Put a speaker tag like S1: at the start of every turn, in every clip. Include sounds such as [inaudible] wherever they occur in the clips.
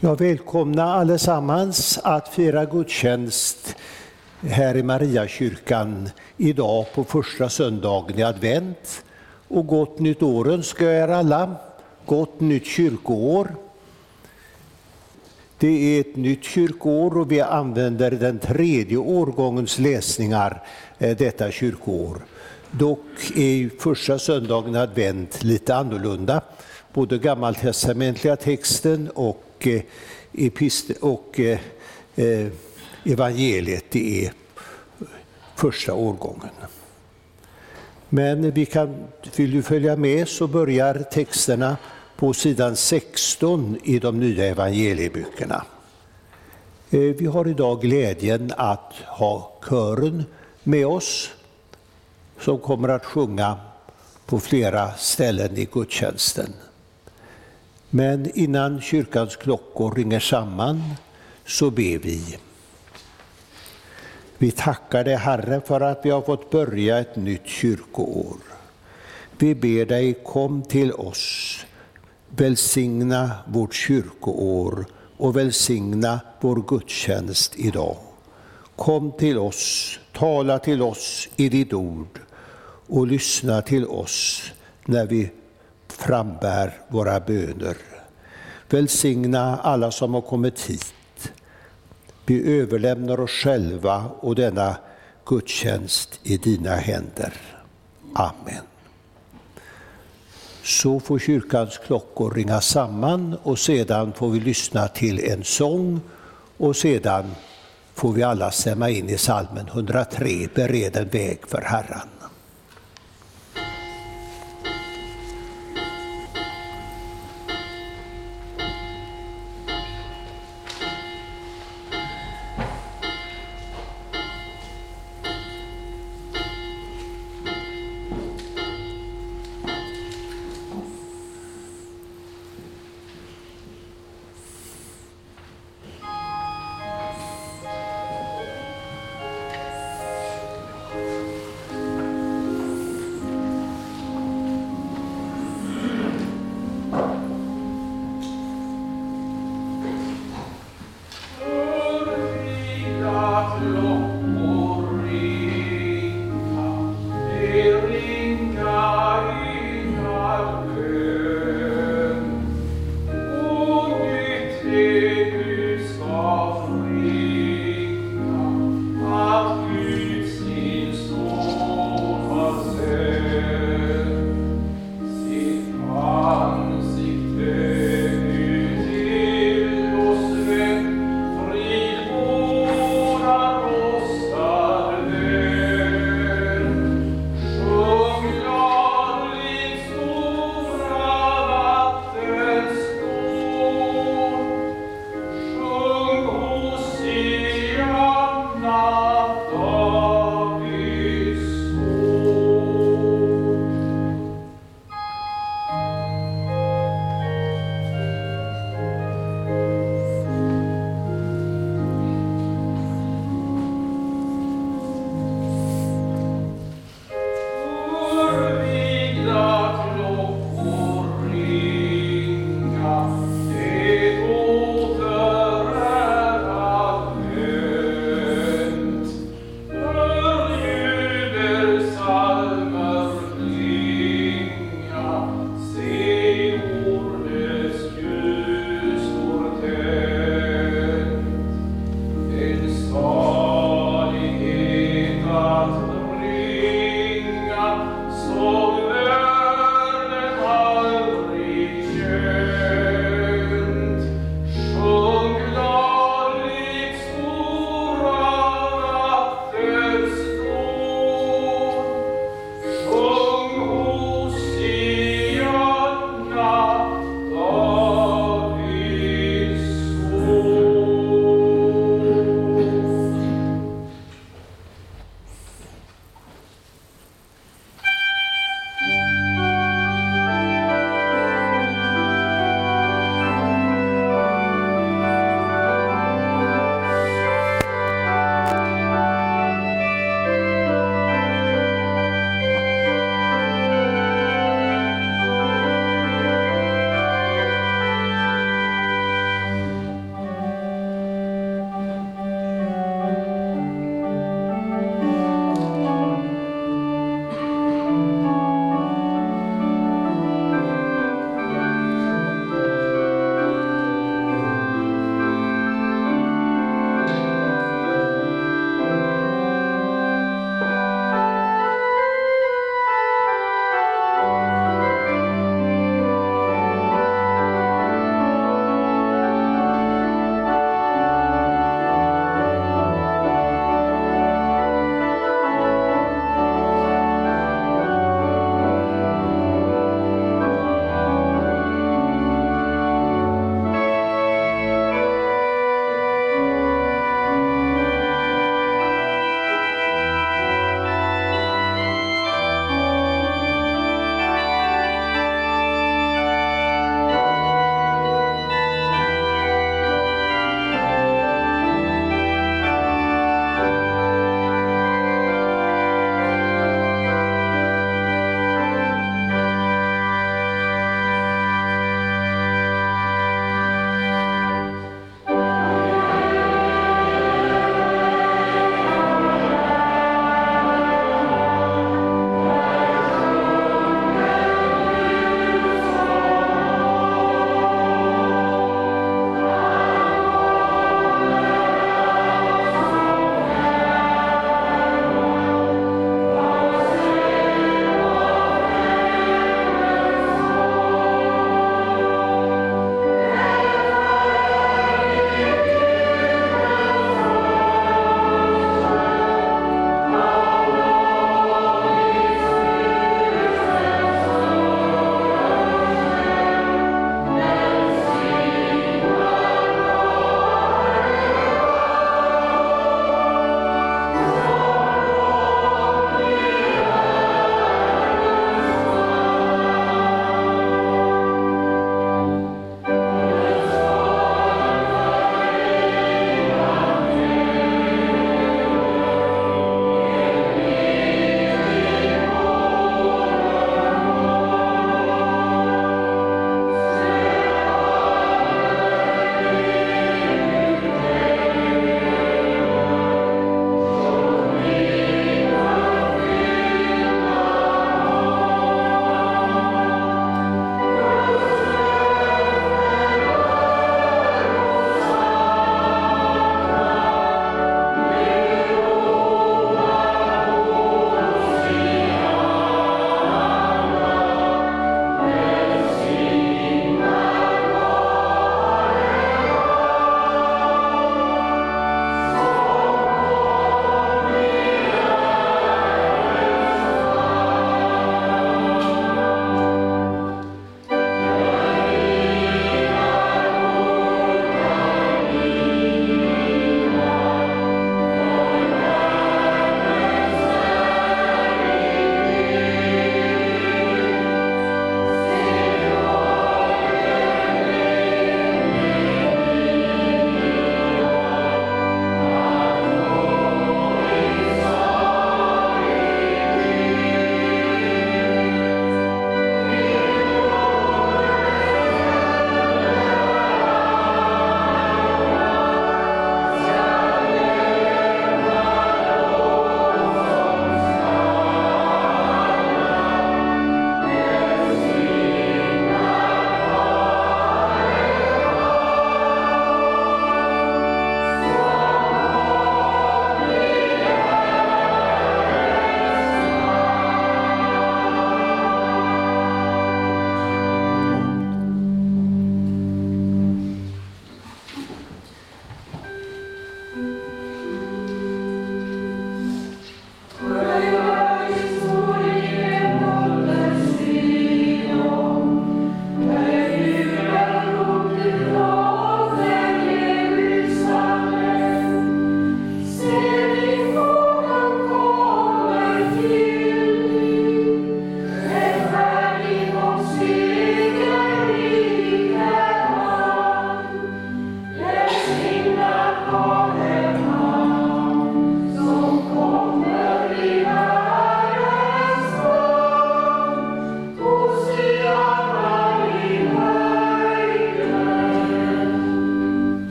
S1: Jag välkomnar allesammans att fira gudstjänst här i Mariakyrkan idag på första söndagen i advent. Och gott nytt år önskar jag er alla. Gott nytt kyrkoår. Det är ett nytt kyrkoår och vi använder den tredje årgångens läsningar eh, detta kyrkoår. Dock är första söndagen i advent lite annorlunda. Både gammaltestamentliga texten och och, eh, och eh, eh, evangeliet det är första årgången. Men vi kan, vill du följa med så börjar texterna på sidan 16 i de nya evangelieböckerna. Eh, vi har idag glädjen att ha kören med oss som kommer att sjunga på flera ställen i gudstjänsten. Men innan kyrkans klockor ringer samman så ber vi. Vi tackar dig Herre för att vi har fått börja ett nytt kyrkoår. Vi ber dig kom till oss, välsigna vårt kyrkoår och välsigna vår gudstjänst idag. Kom till oss, tala till oss i ditt ord och lyssna till oss när vi frambär våra böner. Välsigna alla som har kommit hit. Vi överlämnar oss själva och denna gudstjänst i dina händer. Amen. Så får kyrkans klockor ringa samman och sedan får vi lyssna till en sång och sedan får vi alla stämma in i salmen 103, Bered en väg för Herren.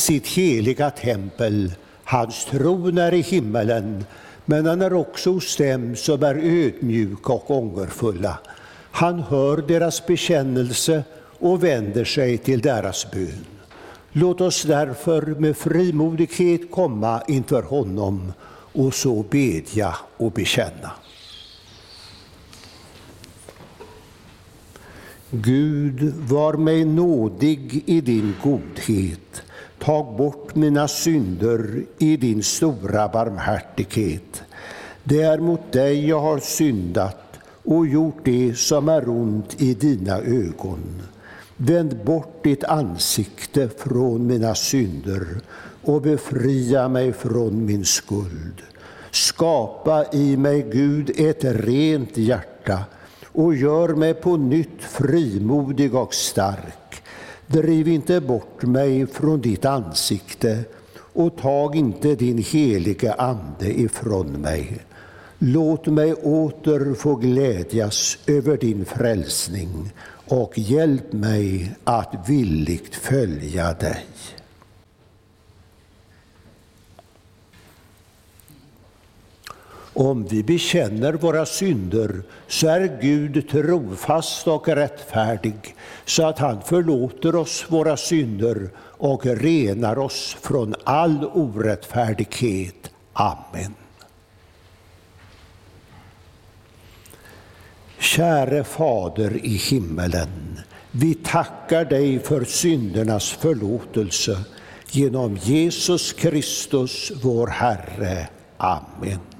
S1: Sitt heliga tempel, hans tron är i himmelen, men han är också hos dem som är ödmjuka och ångerfulla. Han hör deras bekännelse och vänder sig till deras bön. Låt oss därför med frimodighet komma inför honom och så bedja och bekänna. Gud, var mig nådig i din godhet. Tag bort mina synder i din stora barmhärtighet. Det är mot dig jag har syndat och gjort det som är ont i dina ögon. Vänd bort ditt ansikte från mina synder och befria mig från min skuld. Skapa i mig, Gud, ett rent hjärta och gör mig på nytt frimodig och stark. Driv inte bort mig från ditt ansikte och tag inte din helige Ande ifrån mig. Låt mig åter få glädjas över din frälsning och hjälp mig att villigt följa dig. Om vi bekänner våra synder så är Gud trofast och rättfärdig så att han förlåter oss våra synder och renar oss från all orättfärdighet. Amen. Käre Fader i himmelen, vi tackar dig för syndernas förlåtelse genom Jesus Kristus, vår Herre. Amen.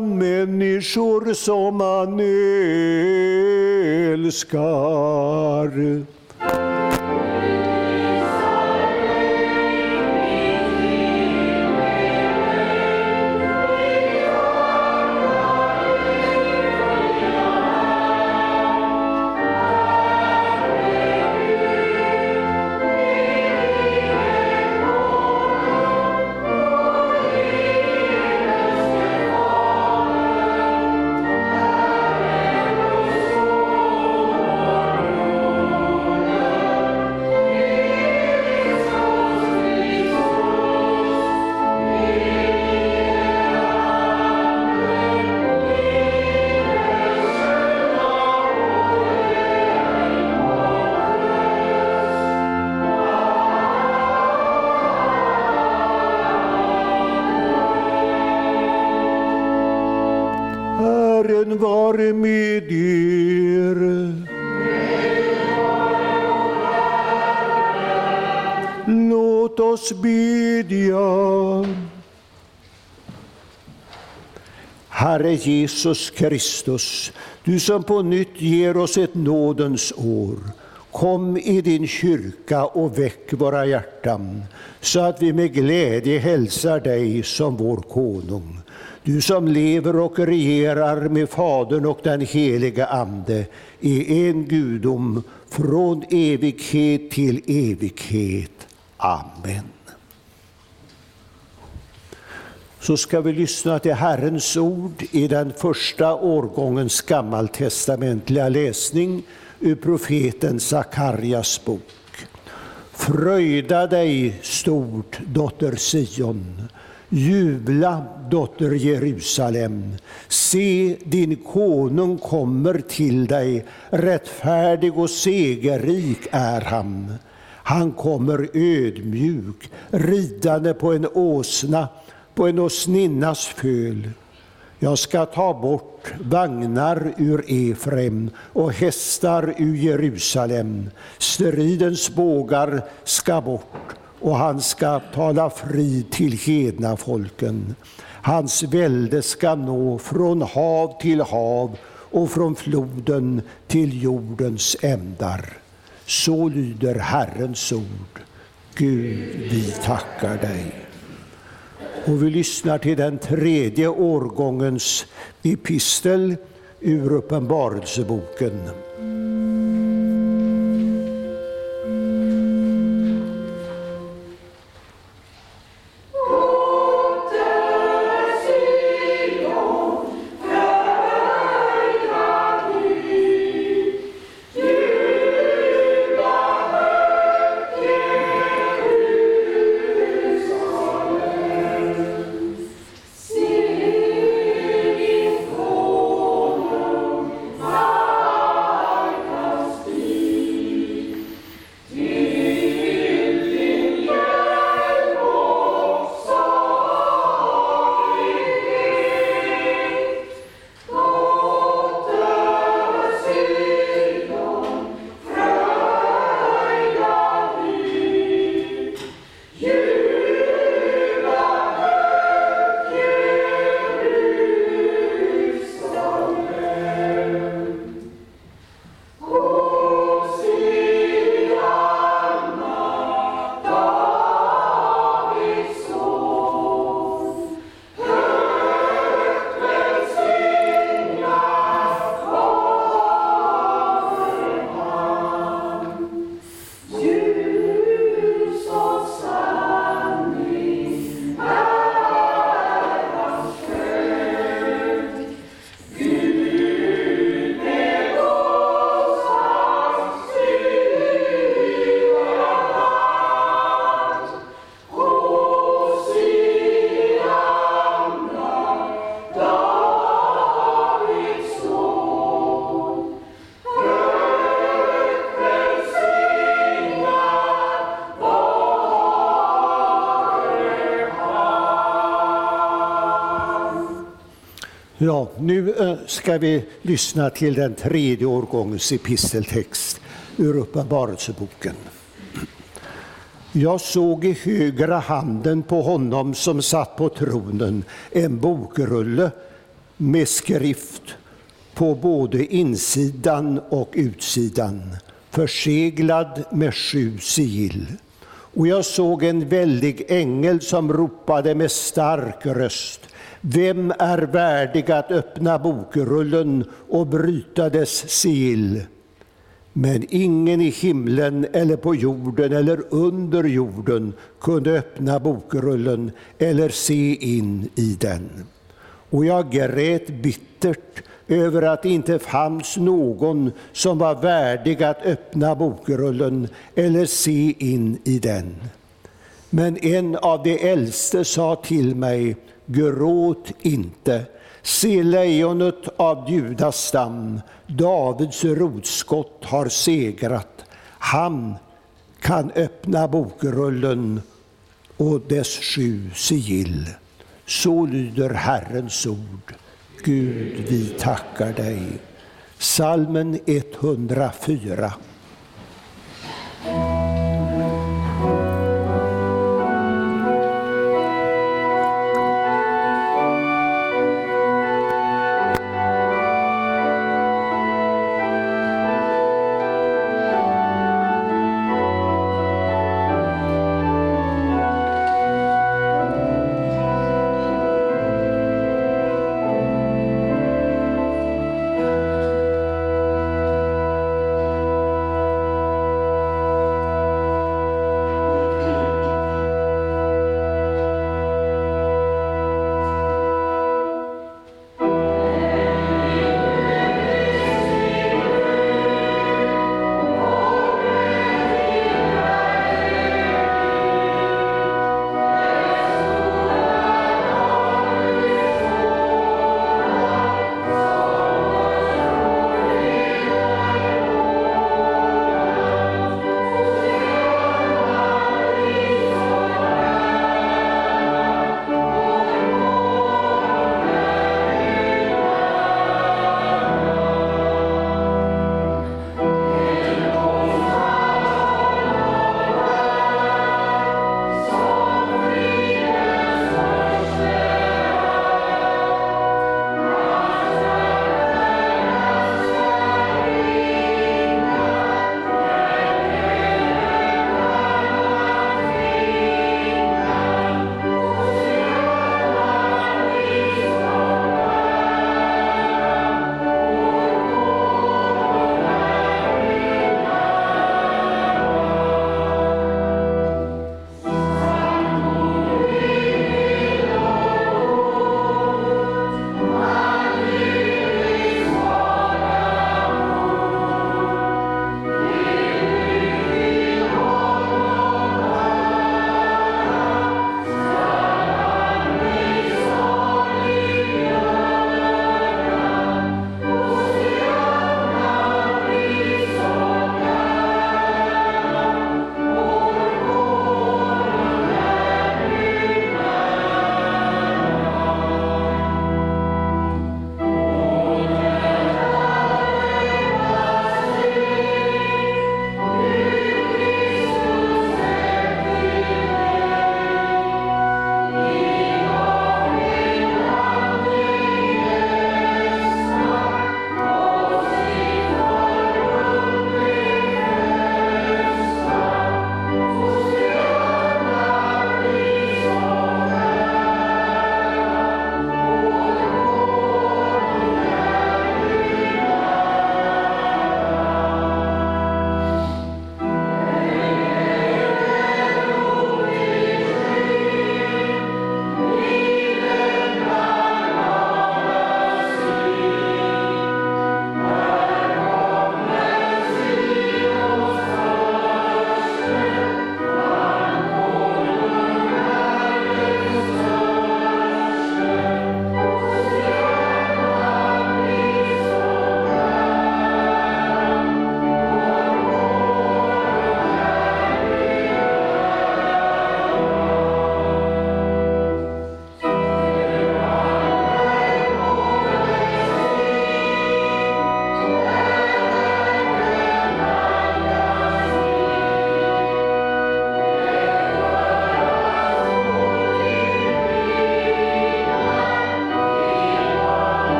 S1: Människor som han älskar. Herre Jesus Kristus, du som på nytt ger oss ett nådens år. Kom i din kyrka och väck våra hjärtan så att vi med glädje hälsar dig som vår konung. Du som lever och regerar med Fadern och den heliga Ande i en gudom från evighet till evighet. Amen så ska vi lyssna till Herrens ord i den första årgångens gammaltestamentliga läsning ur profeten Sakarjas bok. Fröjda dig stort, dotter Sion. Jubla, dotter Jerusalem. Se, din konung kommer till dig, rättfärdig och segerrik är han. Han kommer ödmjuk, ridande på en åsna, på en åsninnas föl. Jag ska ta bort vagnar ur Efrem och hästar ur Jerusalem. Stridens bågar ska bort och han ska tala frid till hedna folken. Hans välde ska nå från hav till hav och från floden till jordens ändar. Så lyder Herrens ord. Gud, vi tackar dig. Och vi lyssnar till den tredje årgångens epistel ur Uppenbarelseboken. Ja, nu eh, ska vi lyssna till den tredje årgångens episteltext ur Uppenbarelseboken. Jag såg i högra handen på honom som satt på tronen en bokrulle med skrift på både insidan och utsidan, förseglad med sju sigill. Och jag såg en väldig ängel som ropade med stark röst vem är värdig att öppna bokrullen och bryta dess sigill? Men ingen i himlen eller på jorden eller under jorden kunde öppna bokrullen eller se in i den. Och jag grät bittert över att det inte fanns någon som var värdig att öppna bokrullen eller se in i den. Men en av de äldste sa till mig, gråt inte. Se, lejonet av Judas stam, Davids rotskott, har segrat. Han kan öppna bokrullen och dess sju sigill. Så lyder Herrens ord. Gud, vi tackar dig. Salmen 104.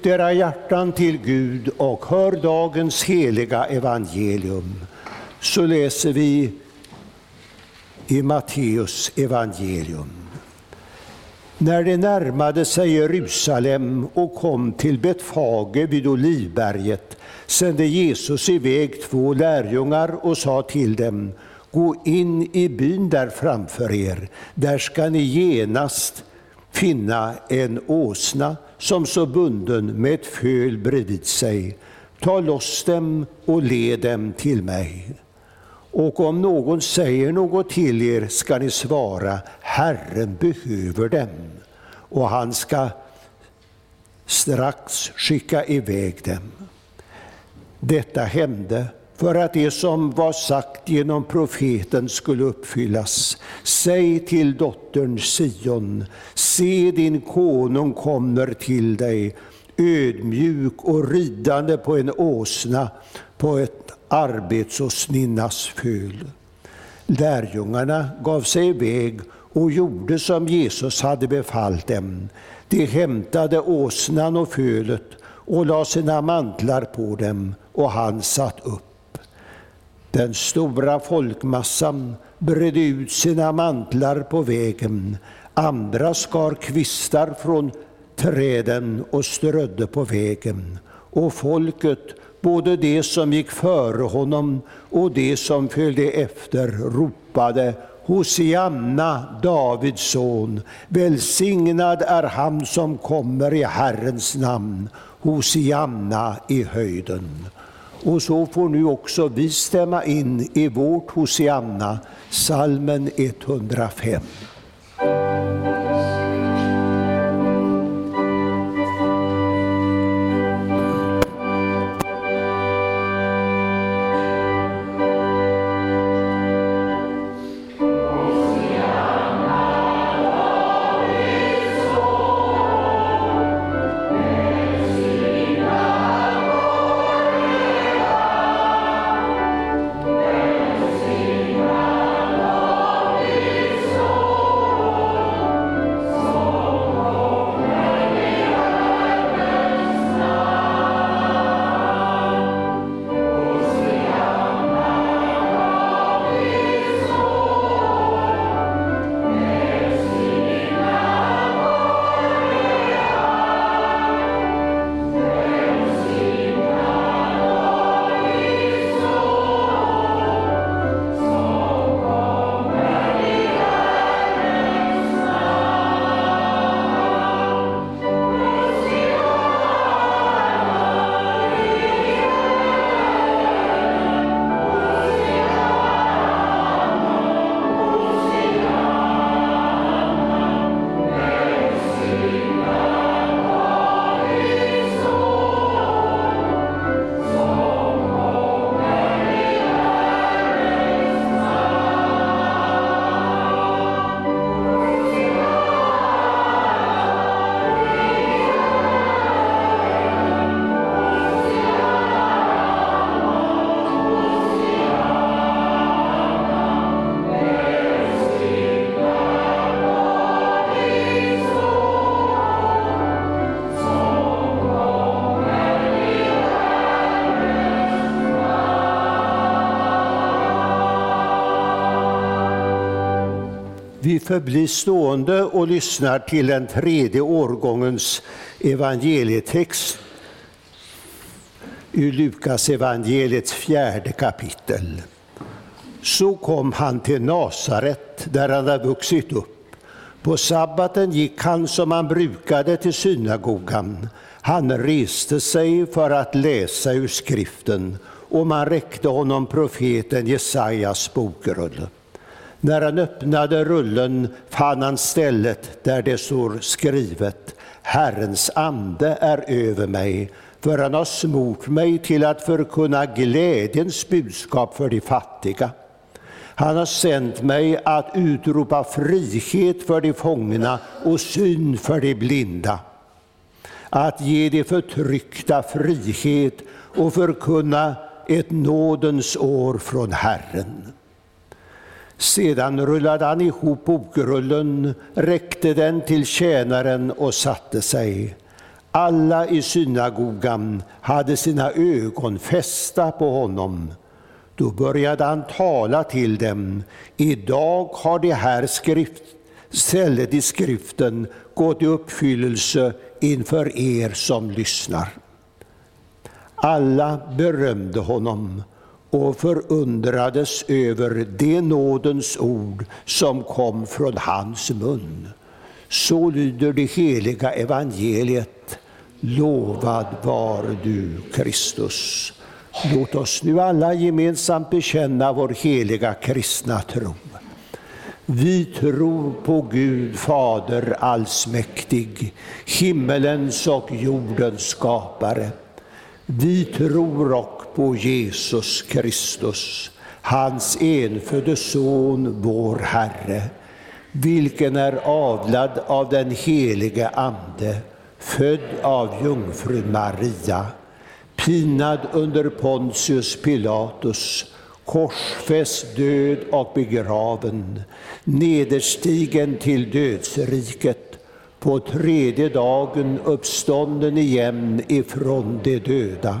S1: Lyft era hjärtan till Gud och hör dagens heliga evangelium. Så läser vi i Matteus evangelium. När de närmade sig Jerusalem och kom till Betfage vid Olivberget sände Jesus iväg två lärjungar och sa till dem Gå in i byn där framför er, där ska ni genast finna en åsna som så bunden med ett föl bredvid sig. Ta loss dem och led dem till mig. Och om någon säger något till er ska ni svara, Herren behöver dem, och han ska strax skicka iväg dem. Detta hände för att det som var sagt genom profeten skulle uppfyllas. Säg till dottern Sion, se din konung kommer till dig, ödmjuk och ridande på en åsna, på ett arbetsåsninnas föl. Lärjungarna gav sig iväg och gjorde som Jesus hade befallt dem. De hämtade åsnan och fölet och lade sina mantlar på dem, och han satt upp. Den stora folkmassan bredde ut sina mantlar på vägen. Andra skar kvistar från träden och strödde på vägen. Och folket, både de som gick före honom och de som följde efter, ropade Hosianna, Davids son, välsignad är han som kommer i Herrens namn, Hosianna i höjden. Och så får nu också vi stämma in i vårt Hosianna, salmen 105. Vi förblir stående och lyssnar till den tredje årgångens evangelietext ur Lukas evangeliets fjärde kapitel. Så kom han till Nasaret, där han hade vuxit upp. På sabbaten gick han som han brukade till synagogan. Han reste sig för att läsa ur skriften och man räckte honom profeten Jesajas bokrulle. När han öppnade rullen fann han stället där det står skrivet Herrens ande är över mig, för han har smort mig till att förkunna glädjens budskap för de fattiga. Han har sänt mig att utropa frihet för de fångna och syn för de blinda, att ge de förtryckta frihet och förkunna ett nådens år från Herren. Sedan rullade han ihop bokrullen, räckte den till tjänaren och satte sig. Alla i synagogan hade sina ögon fästa på honom. Då började han tala till dem. Idag har det här skrift, stället i skriften gått i uppfyllelse inför er som lyssnar. Alla berömde honom och förundrades över det nådens ord som kom från hans mun. Så lyder det heliga evangeliet. Lovad var du, Kristus. Låt oss nu alla gemensamt bekänna vår heliga kristna tro. Vi tror på Gud Fader allsmäktig, himmelens och jordens skapare. Vi tror också på Jesus Kristus, hans enfödde Son, vår Herre, vilken är avlad av den helige Ande, född av jungfrun Maria, pinad under Pontius Pilatus, korsfäst, död och begraven, nederstigen till dödsriket, på tredje dagen uppstånden igen ifrån de döda,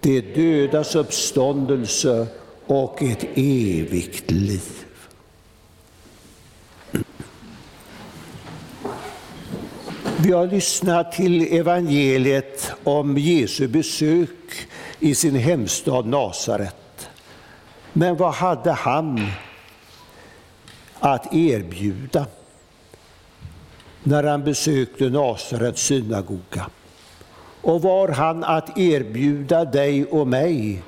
S1: de dödas uppståndelse och ett evigt liv. Vi har lyssnat till evangeliet om Jesu besök i sin hemstad Nasaret. Men vad hade han att erbjuda när han besökte Nasarets synagoga? Och var han att erbjuda dig och mig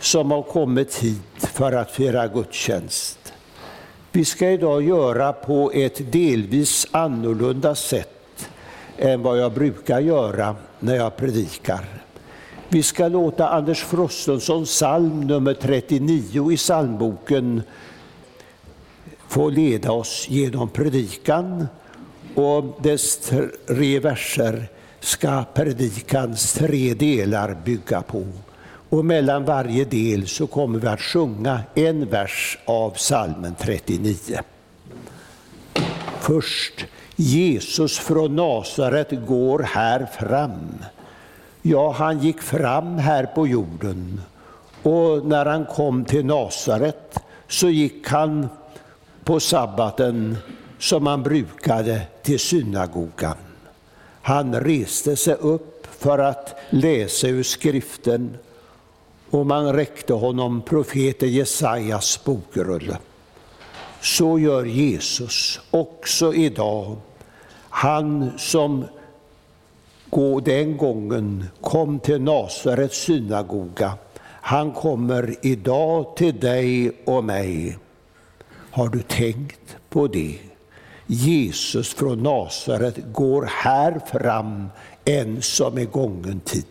S1: som har kommit hit för att fira gudstjänst? Vi ska idag göra på ett delvis annorlunda sätt än vad jag brukar göra när jag predikar. Vi ska låta Anders Frostensons psalm nummer 39 i psalmboken få leda oss genom predikan och dess tre verser ska predikans tre delar bygga på. Och mellan varje del så kommer vi att sjunga en vers av psalmen 39. Först Jesus från Nasaret går här fram. Ja, han gick fram här på jorden. Och när han kom till Nasaret så gick han på sabbaten som han brukade till synagogan. Han reste sig upp för att läsa ur skriften och man räckte honom profeten Jesajas bokrulle. Så gör Jesus också idag han som den gången kom till Nasarets synagoga, han kommer idag till dig och mig. Har du tänkt på det? Jesus från Nasaret går här fram en som är gången tid.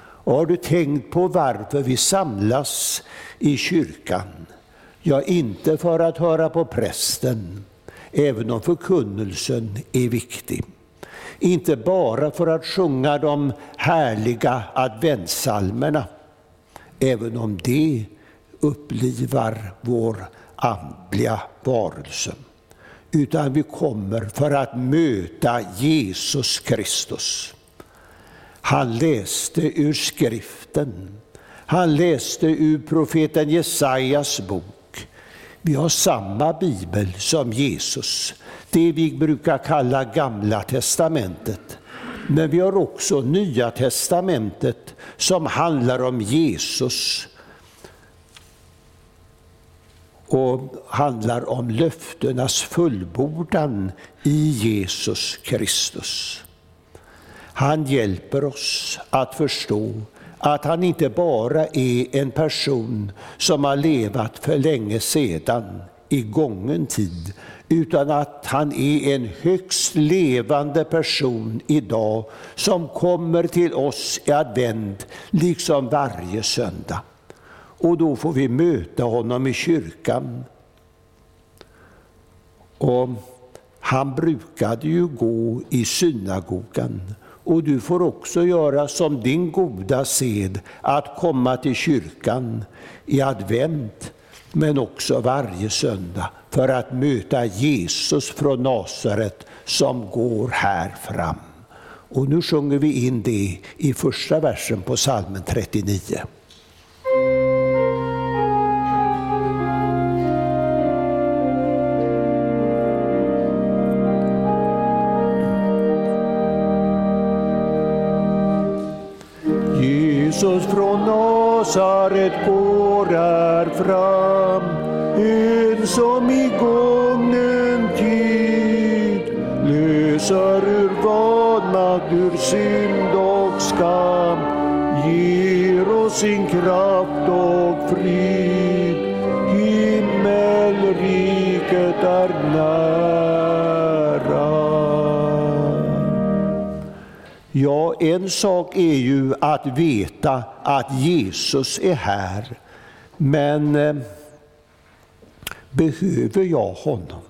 S1: Och har du tänkt på varför vi samlas i kyrkan? Ja, inte för att höra på prästen, även om förkunnelsen är viktig. Inte bara för att sjunga de härliga adventssalmerna, även om det upplivar vår andliga varelse. Utan vi kommer för att möta Jesus Kristus. Han läste ur skriften. Han läste ur profeten Jesajas bok. Vi har samma bibel som Jesus, det vi brukar kalla Gamla testamentet. Men vi har också Nya testamentet som handlar om Jesus och handlar om löftenas fullbordan i Jesus Kristus. Han hjälper oss att förstå att han inte bara är en person som har levat för länge sedan i gången tid, utan att han är en högst levande person idag som kommer till oss i advent, liksom varje söndag. Och då får vi möta honom i kyrkan. Och han brukade ju gå i synagogan. Och du får också göra som din goda sed, att komma till kyrkan i advent, men också varje söndag, för att möta Jesus från Nasaret som går här fram. Och nu sjunger vi in det i första versen på salmen 39. Jesus från Nasaret går här fram, en som i gången tid löser ur vanmakt, ur synd och skam, ger oss sin kraft och frid. Himmelriket är Ja, en sak är ju att veta att Jesus är här, men eh, behöver jag honom?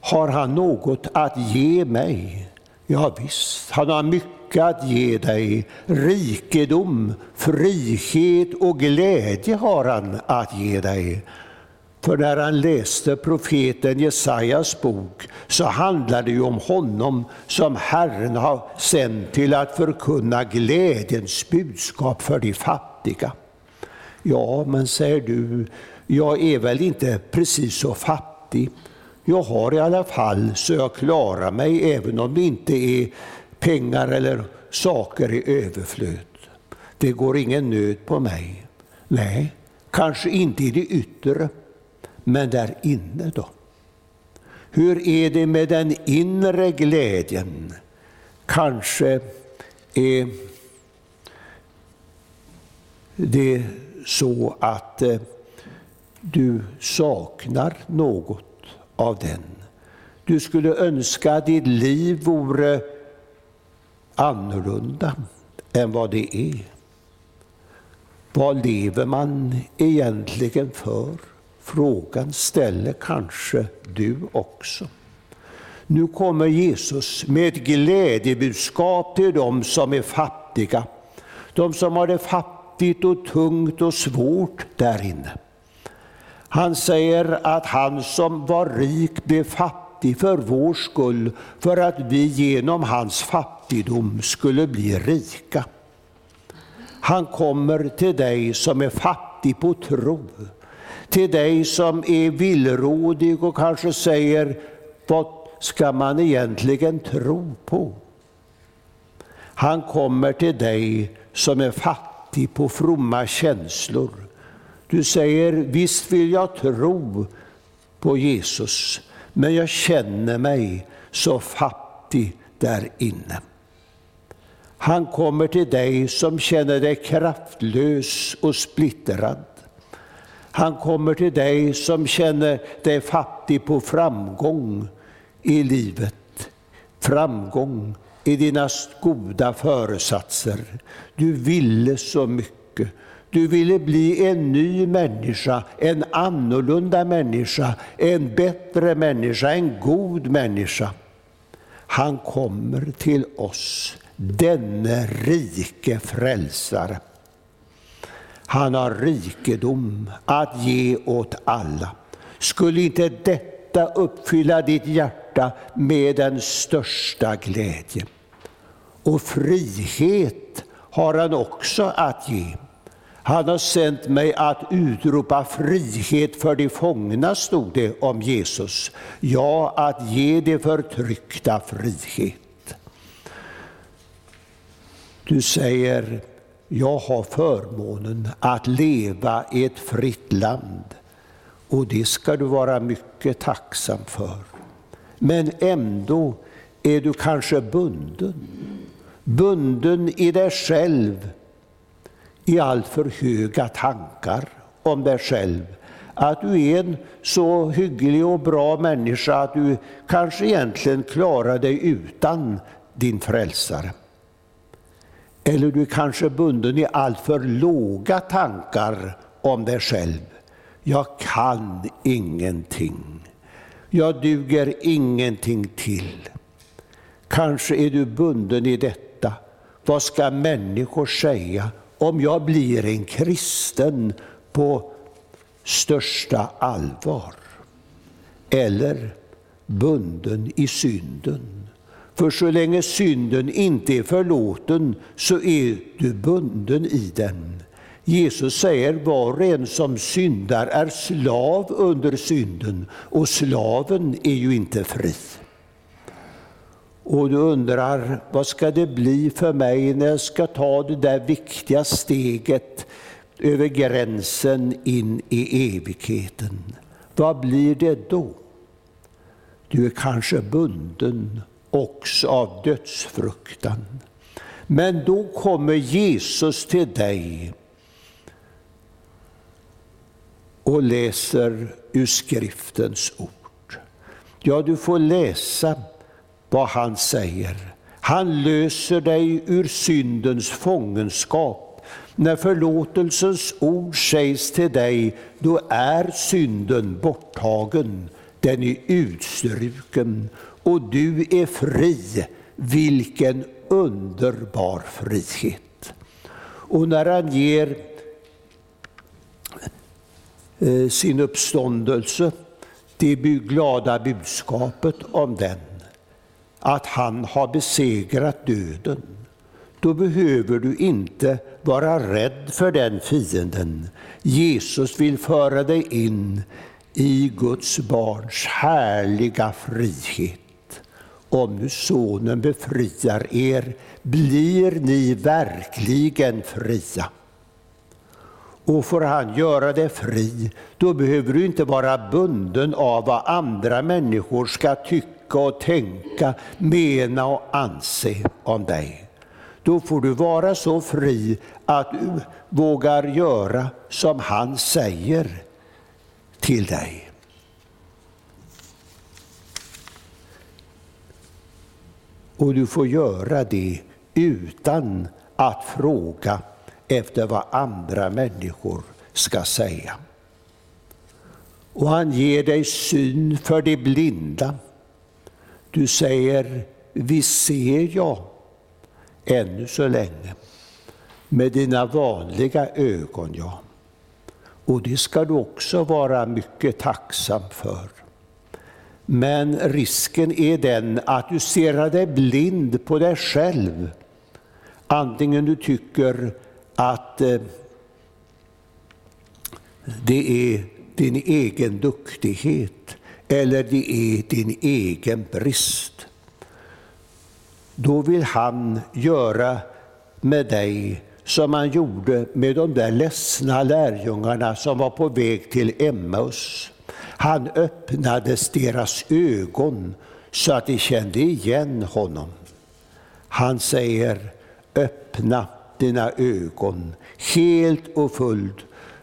S1: Har han något att ge mig? Ja, visst, han har mycket att ge dig. Rikedom, frihet och glädje har han att ge dig. För när han läste profeten Jesajas bok så handlade det ju om honom som Herren har sänt till att förkunna glädjens budskap för de fattiga. Ja, men säger du, jag är väl inte precis så fattig. Jag har i alla fall så jag klarar mig även om det inte är pengar eller saker i överflöd. Det går ingen nöd på mig. Nej, kanske inte i det yttre. Men där inne då? Hur är det med den inre glädjen? Kanske är det så att eh, du saknar något av den. Du skulle önska att ditt liv vore annorlunda än vad det är. Vad lever man egentligen för? Frågan ställer kanske du också. Nu kommer Jesus med ett glädjebudskap till dem som är fattiga, de som har det fattigt och tungt och svårt där inne. Han säger att han som var rik blev fattig för vår skull, för att vi genom hans fattigdom skulle bli rika. Han kommer till dig som är fattig på tro, till dig som är villrådig och kanske säger, vad ska man egentligen tro på? Han kommer till dig som är fattig på fromma känslor. Du säger, visst vill jag tro på Jesus, men jag känner mig så fattig där inne. Han kommer till dig som känner dig kraftlös och splittrad. Han kommer till dig som känner dig fattig på framgång i livet. Framgång i dina goda föresatser. Du ville så mycket. Du ville bli en ny människa, en annorlunda människa, en bättre människa, en god människa. Han kommer till oss, denne rike frälsare. Han har rikedom att ge åt alla. Skulle inte detta uppfylla ditt hjärta med den största glädje? Och frihet har han också att ge. Han har sänt mig att utropa frihet för de fångna, stod det om Jesus. Ja, att ge de förtryckta frihet. Du säger, jag har förmånen att leva i ett fritt land och det ska du vara mycket tacksam för. Men ändå är du kanske bunden. Bunden i dig själv, i alltför höga tankar om dig själv. att du är en så hygglig och bra människa att du kanske egentligen klarar dig utan din frälsare. Eller du är kanske bunden i alltför låga tankar om dig själv. Jag kan ingenting. Jag duger ingenting till. Kanske är du bunden i detta. Vad ska människor säga om jag blir en kristen på största allvar? Eller bunden i synden. För så länge synden inte är förlåten så är du bunden i den. Jesus säger var och en som syndar är slav under synden och slaven är ju inte fri. Och du undrar, vad ska det bli för mig när jag ska ta det där viktiga steget över gränsen in i evigheten? Vad blir det då? Du är kanske bunden också av dödsfruktan. Men då kommer Jesus till dig och läser ur skriftens ord. Ja, du får läsa vad han säger. Han löser dig ur syndens fångenskap. När förlåtelsens ord sägs till dig, då är synden borttagen, den är utstruken och du är fri. Vilken underbar frihet! Och när han ger eh, sin uppståndelse, det glada budskapet om den, att han har besegrat döden, då behöver du inte vara rädd för den fienden. Jesus vill föra dig in i Guds barns härliga frihet. Om nu Sonen befriar er blir ni verkligen fria. Och får han göra dig fri, då behöver du inte vara bunden av vad andra människor ska tycka och tänka, mena och anse om dig. Då får du vara så fri att du vågar göra som han säger till dig. Och du får göra det utan att fråga efter vad andra människor ska säga. Och han ger dig syn för de blinda. Du säger, vi ser jag ännu så länge med dina vanliga ögon, ja. Och det ska du också vara mycket tacksam för. Men risken är den att du ser dig blind på dig själv. Antingen du tycker att eh, det är din egen duktighet eller det är din egen brist. Då vill han göra med dig som han gjorde med de där ledsna lärjungarna som var på väg till Emmaus. Han öppnade deras ögon så att de kände igen honom. Han säger, öppna dina ögon helt och fullt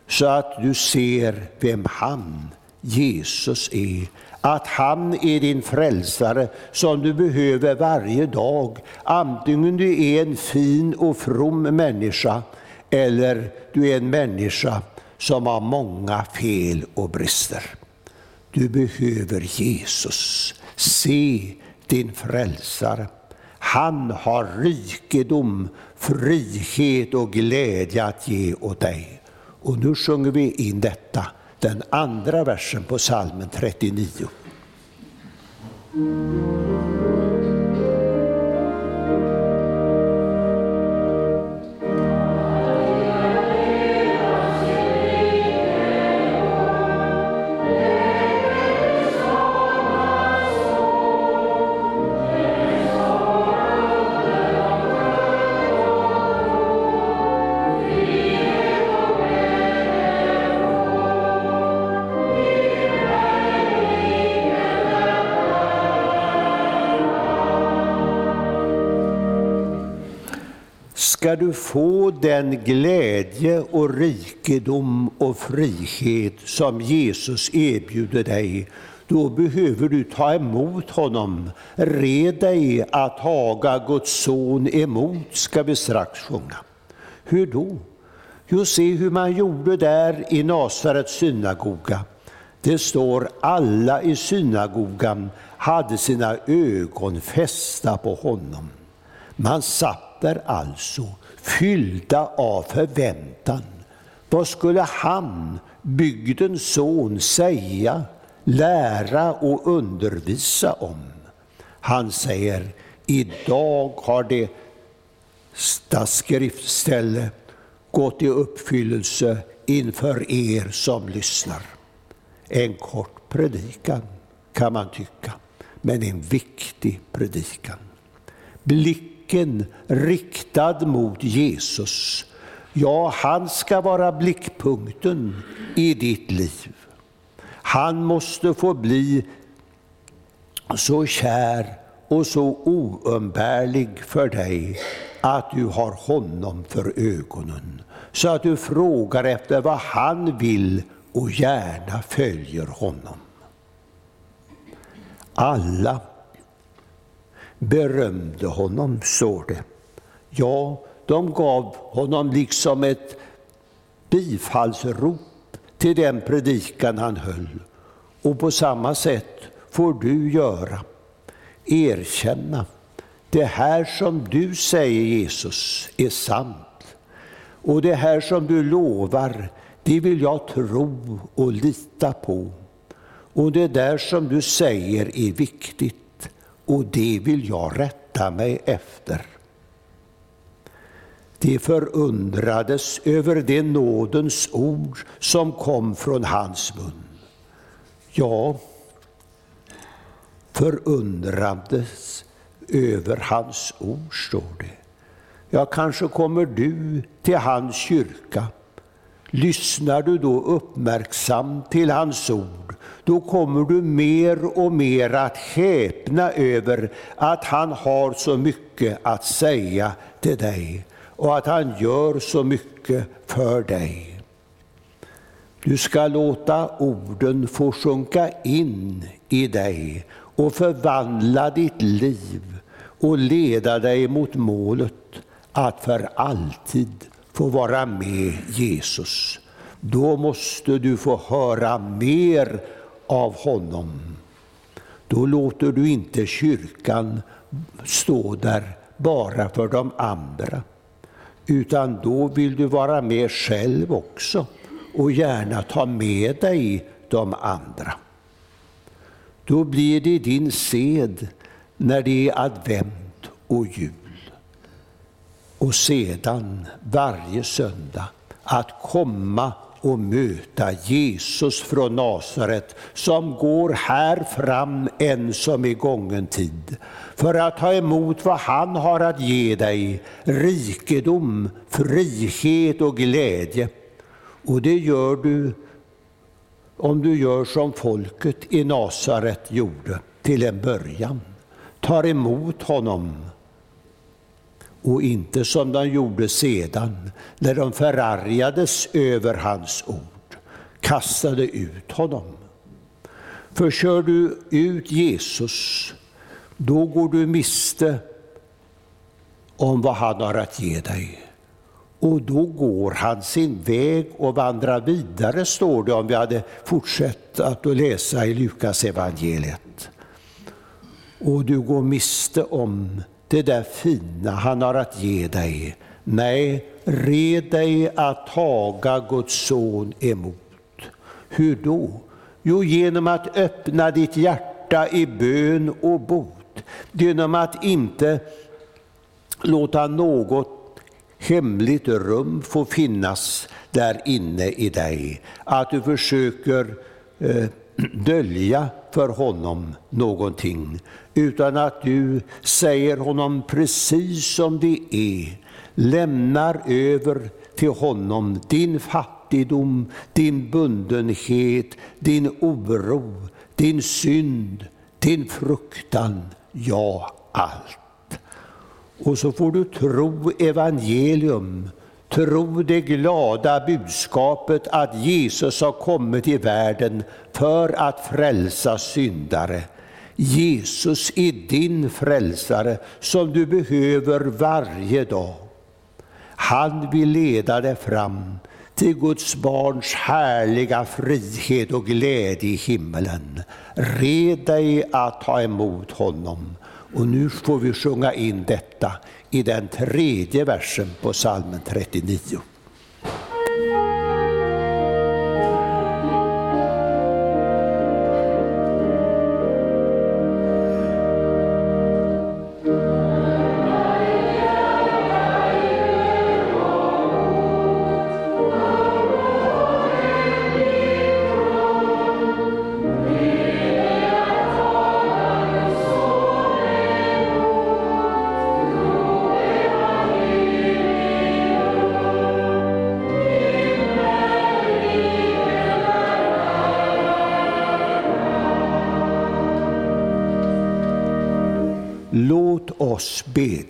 S1: så att du ser vem han, Jesus, är. Att han är din frälsare som du behöver varje dag. Antingen du är en fin och from människa eller du är en människa som har många fel och brister. Du behöver Jesus. Se din frälsare. Han har rikedom, frihet och glädje att ge åt dig. Och nu sjunger vi in detta, den andra versen på salmen 39. Ska du få den glädje och rikedom och frihet som Jesus erbjuder dig, då behöver du ta emot honom. Red dig att haga Guds son emot, ska vi strax sjunga. Hur då? Jo, se hur man gjorde där i Nasarets synagoga. Det står alla i synagogan hade sina ögon fästa på honom. Man satt där alltså, fyllda av förväntan. Vad skulle han, bygdens son, säga, lära och undervisa om? Han säger, idag har detta skriftställe gått i uppfyllelse inför er som lyssnar. En kort predikan kan man tycka, men en viktig predikan. Blicken riktad mot Jesus. Ja, han ska vara blickpunkten i ditt liv. Han måste få bli så kär och så oumbärlig för dig att du har honom för ögonen, så att du frågar efter vad han vill och gärna följer honom. Alla berömde honom, står det. Ja, de gav honom liksom ett bifallsrop till den predikan han höll. Och på samma sätt får du göra. Erkänna, det här som du säger Jesus är sant. Och det här som du lovar, det vill jag tro och lita på. Och det där som du säger är viktigt och det vill jag rätta mig efter. De förundrades över det nådens ord som kom från hans mun. Ja, förundrades över hans ord, står det. Ja, kanske kommer du till hans kyrka. Lyssnar du då uppmärksamt till hans ord, då kommer du mer och mer att häpna över att han har så mycket att säga till dig och att han gör så mycket för dig. Du ska låta orden få sjunka in i dig och förvandla ditt liv och leda dig mot målet att för alltid få vara med Jesus. Då måste du få höra mer av honom. Då låter du inte kyrkan stå där bara för de andra, utan då vill du vara med själv också och gärna ta med dig de andra. Då blir det din sed när det är advent och jul. Och sedan varje söndag att komma och möta Jesus från Nasaret som går här fram än som i gången tid för att ta emot vad han har att ge dig, rikedom, frihet och glädje. Och det gör du om du gör som folket i Nasaret gjorde till en början. Tar emot honom och inte som de gjorde sedan när de förargades över hans ord, kastade ut honom. För kör du ut Jesus, då går du miste om vad han har att ge dig. Och då går han sin väg och vandrar vidare, står det om vi hade fortsatt att läsa i Lukas evangeliet. Och du går miste om det där fina han har att ge dig. Nej, red dig att taga Guds son emot. Hur då? Jo, genom att öppna ditt hjärta i bön och bot. Genom att inte låta något hemligt rum få finnas där inne i dig. Att du försöker eh, [clears throat] dölja för honom någonting, utan att du säger honom precis som det är, lämnar över till honom din fattigdom, din bundenhet, din oro, din synd, din fruktan, ja, allt. Och så får du tro evangelium, tro det glada budskapet att Jesus har kommit i världen för att frälsa syndare. Jesus är din frälsare som du behöver varje dag. Han vill leda dig fram till Guds barns härliga frihet och glädje i himmelen. Red dig att ta emot honom. Och nu får vi sjunga in detta i den tredje versen på psalmen 39.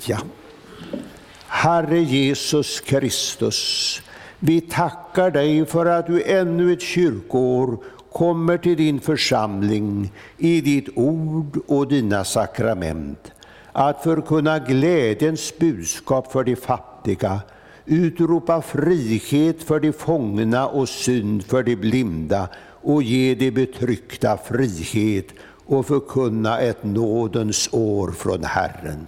S1: Bedja. Herre Jesus Kristus, vi tackar dig för att du ännu ett kyrkoår kommer till din församling i ditt ord och dina sakrament. Att förkunna glädjens budskap för de fattiga, utropa frihet för de fångna och synd för de blinda och ge de betryckta frihet och förkunna ett nådens år från Herren.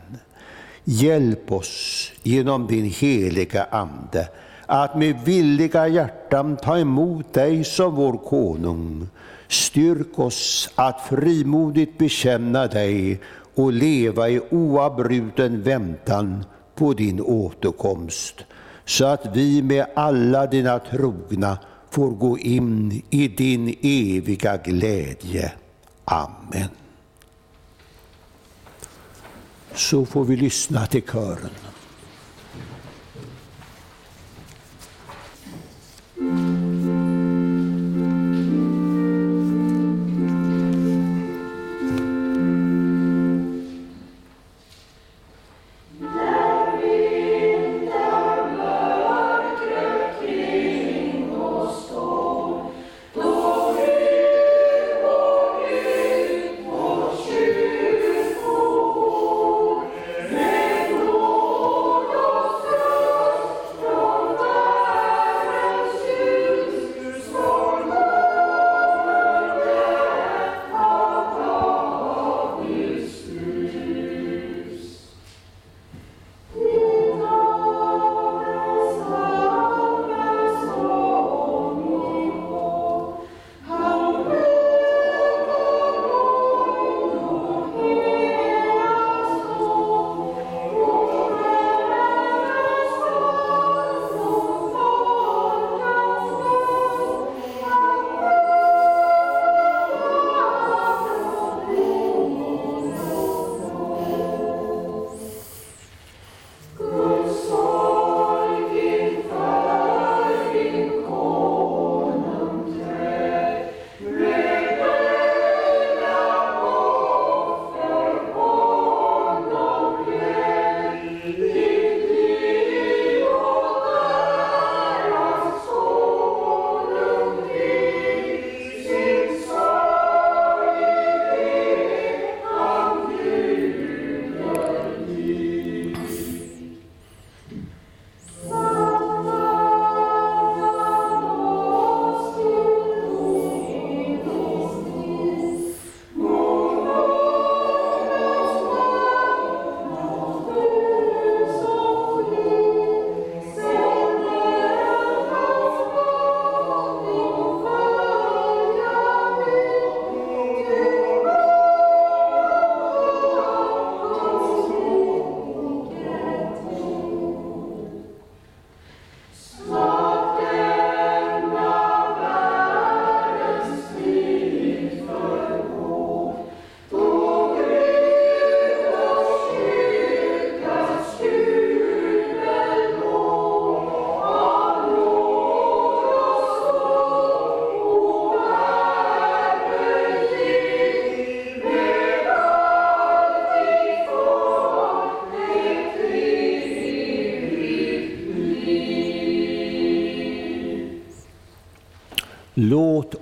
S1: Hjälp oss genom din heliga Ande att med villiga hjärtan ta emot dig som vår konung. Styrk oss att frimodigt bekänna dig och leva i oavbruten väntan på din återkomst, så att vi med alla dina trogna får gå in i din eviga glädje. Amen. Så får vi lyssna till kören.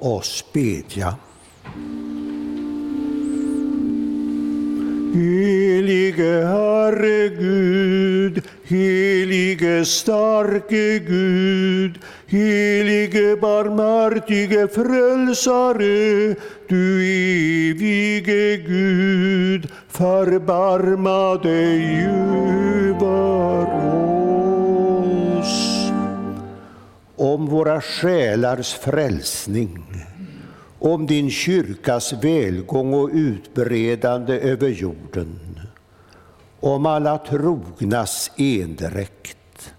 S1: Oss bedja. Helige Herre Gud, helige starke Gud, helige barmhärtige frälsare, du evige Gud, förbarma dig över oss. Om våra själars frälsning om din kyrkas välgång och utbredande över jorden, om alla trognas endräkt,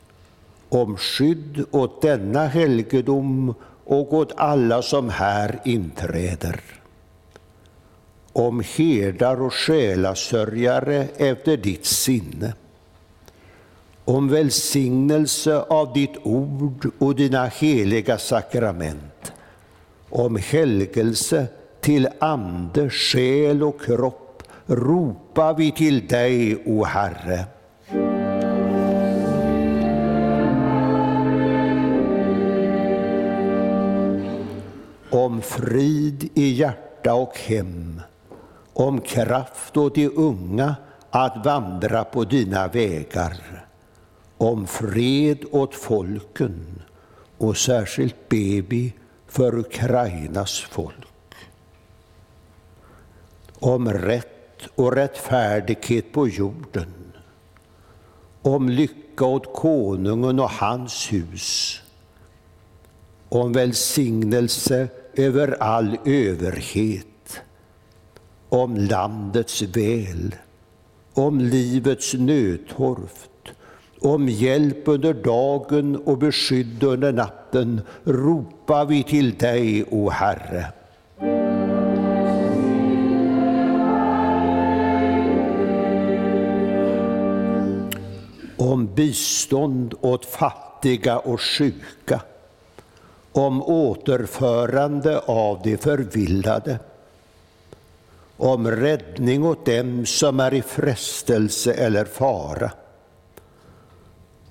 S1: om skydd åt denna helgedom och åt alla som här inträder, om herdar och själasörjare efter ditt sinne, om välsignelse av ditt ord och dina heliga sakrament, om helgelse till ande, själ och kropp ropar vi till dig, o Herre. Om frid i hjärta och hem, om kraft åt de unga att vandra på dina vägar, om fred åt folken och särskilt baby för Ukrainas folk. Om rätt och rättfärdighet på jorden. Om lycka åt konungen och hans hus. Om välsignelse över all överhet. Om landets väl. Om livets nödtorft om hjälp under dagen och beskydd under natten ropar vi till dig, o Herre. Om bistånd åt fattiga och sjuka, om återförande av de förvillade, om räddning åt dem som är i frestelse eller fara,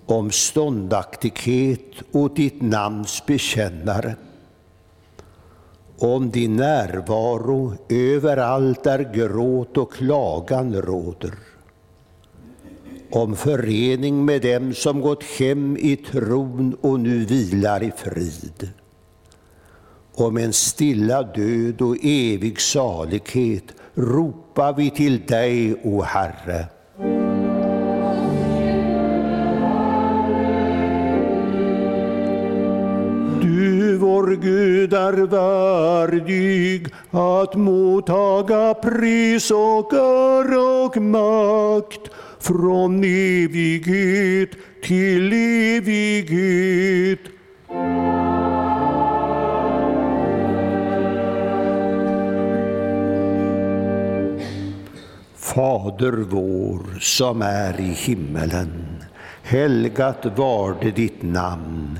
S1: om ståndaktighet åt ditt namns bekännare, om din närvaro överallt där gråt och klagan råder, om förening med dem som gått hem i tron och nu vilar i frid, om en stilla död och evig salighet ropar vi till dig, o Herre. Vår Gud är värdig att mottaga pris och ära och makt från evighet till evighet. Fader vår som är i himmelen. Helgat varde ditt namn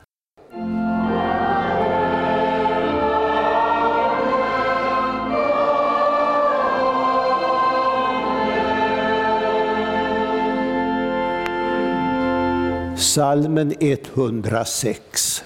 S2: Salmen 106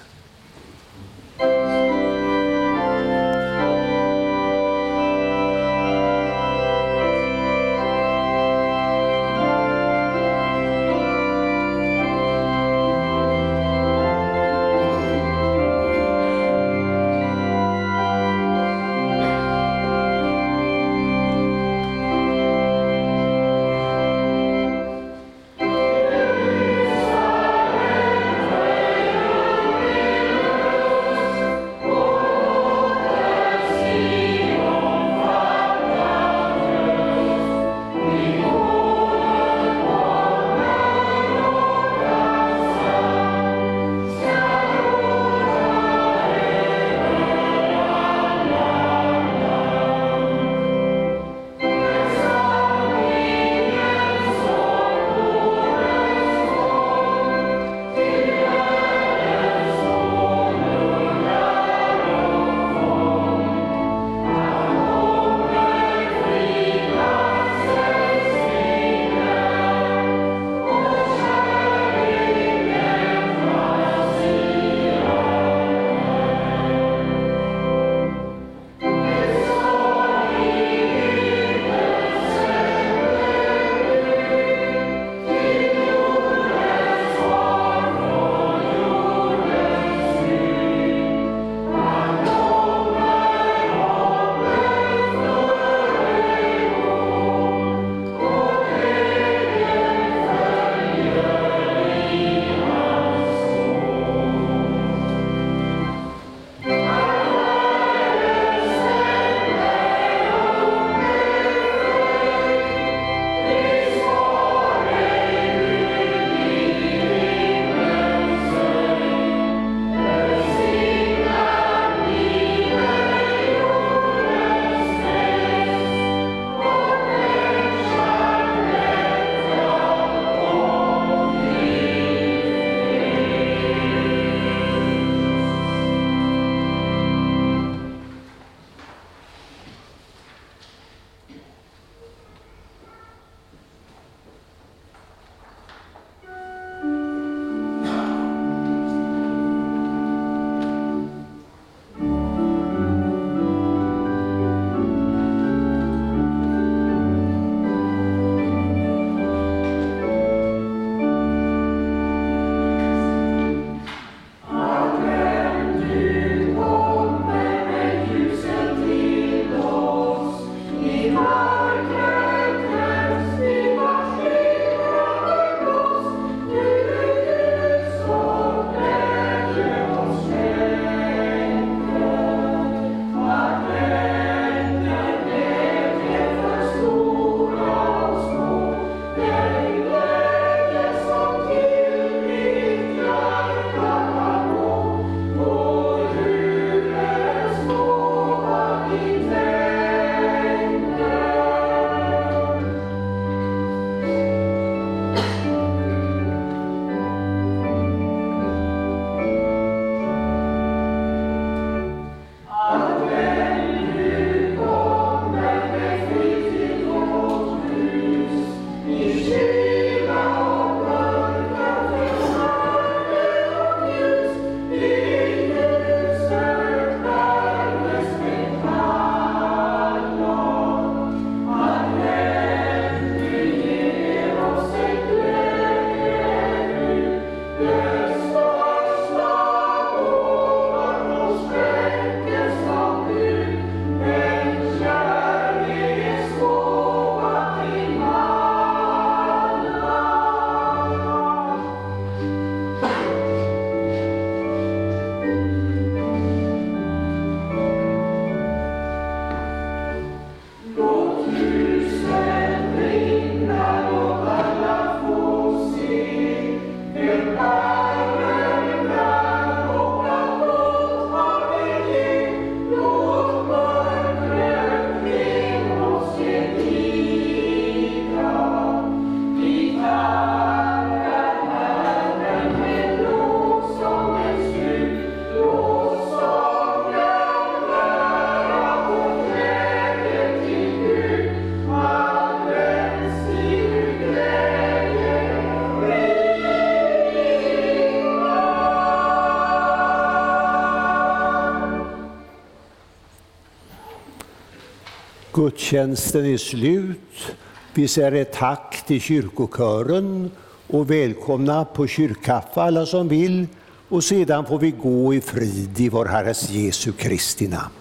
S1: Gudstjänsten är slut. Vi säger ett tack till kyrkokören och välkomna på kyrkkaffe alla som vill. Och sedan får vi gå i frid i vår Herres Jesu Kristi namn.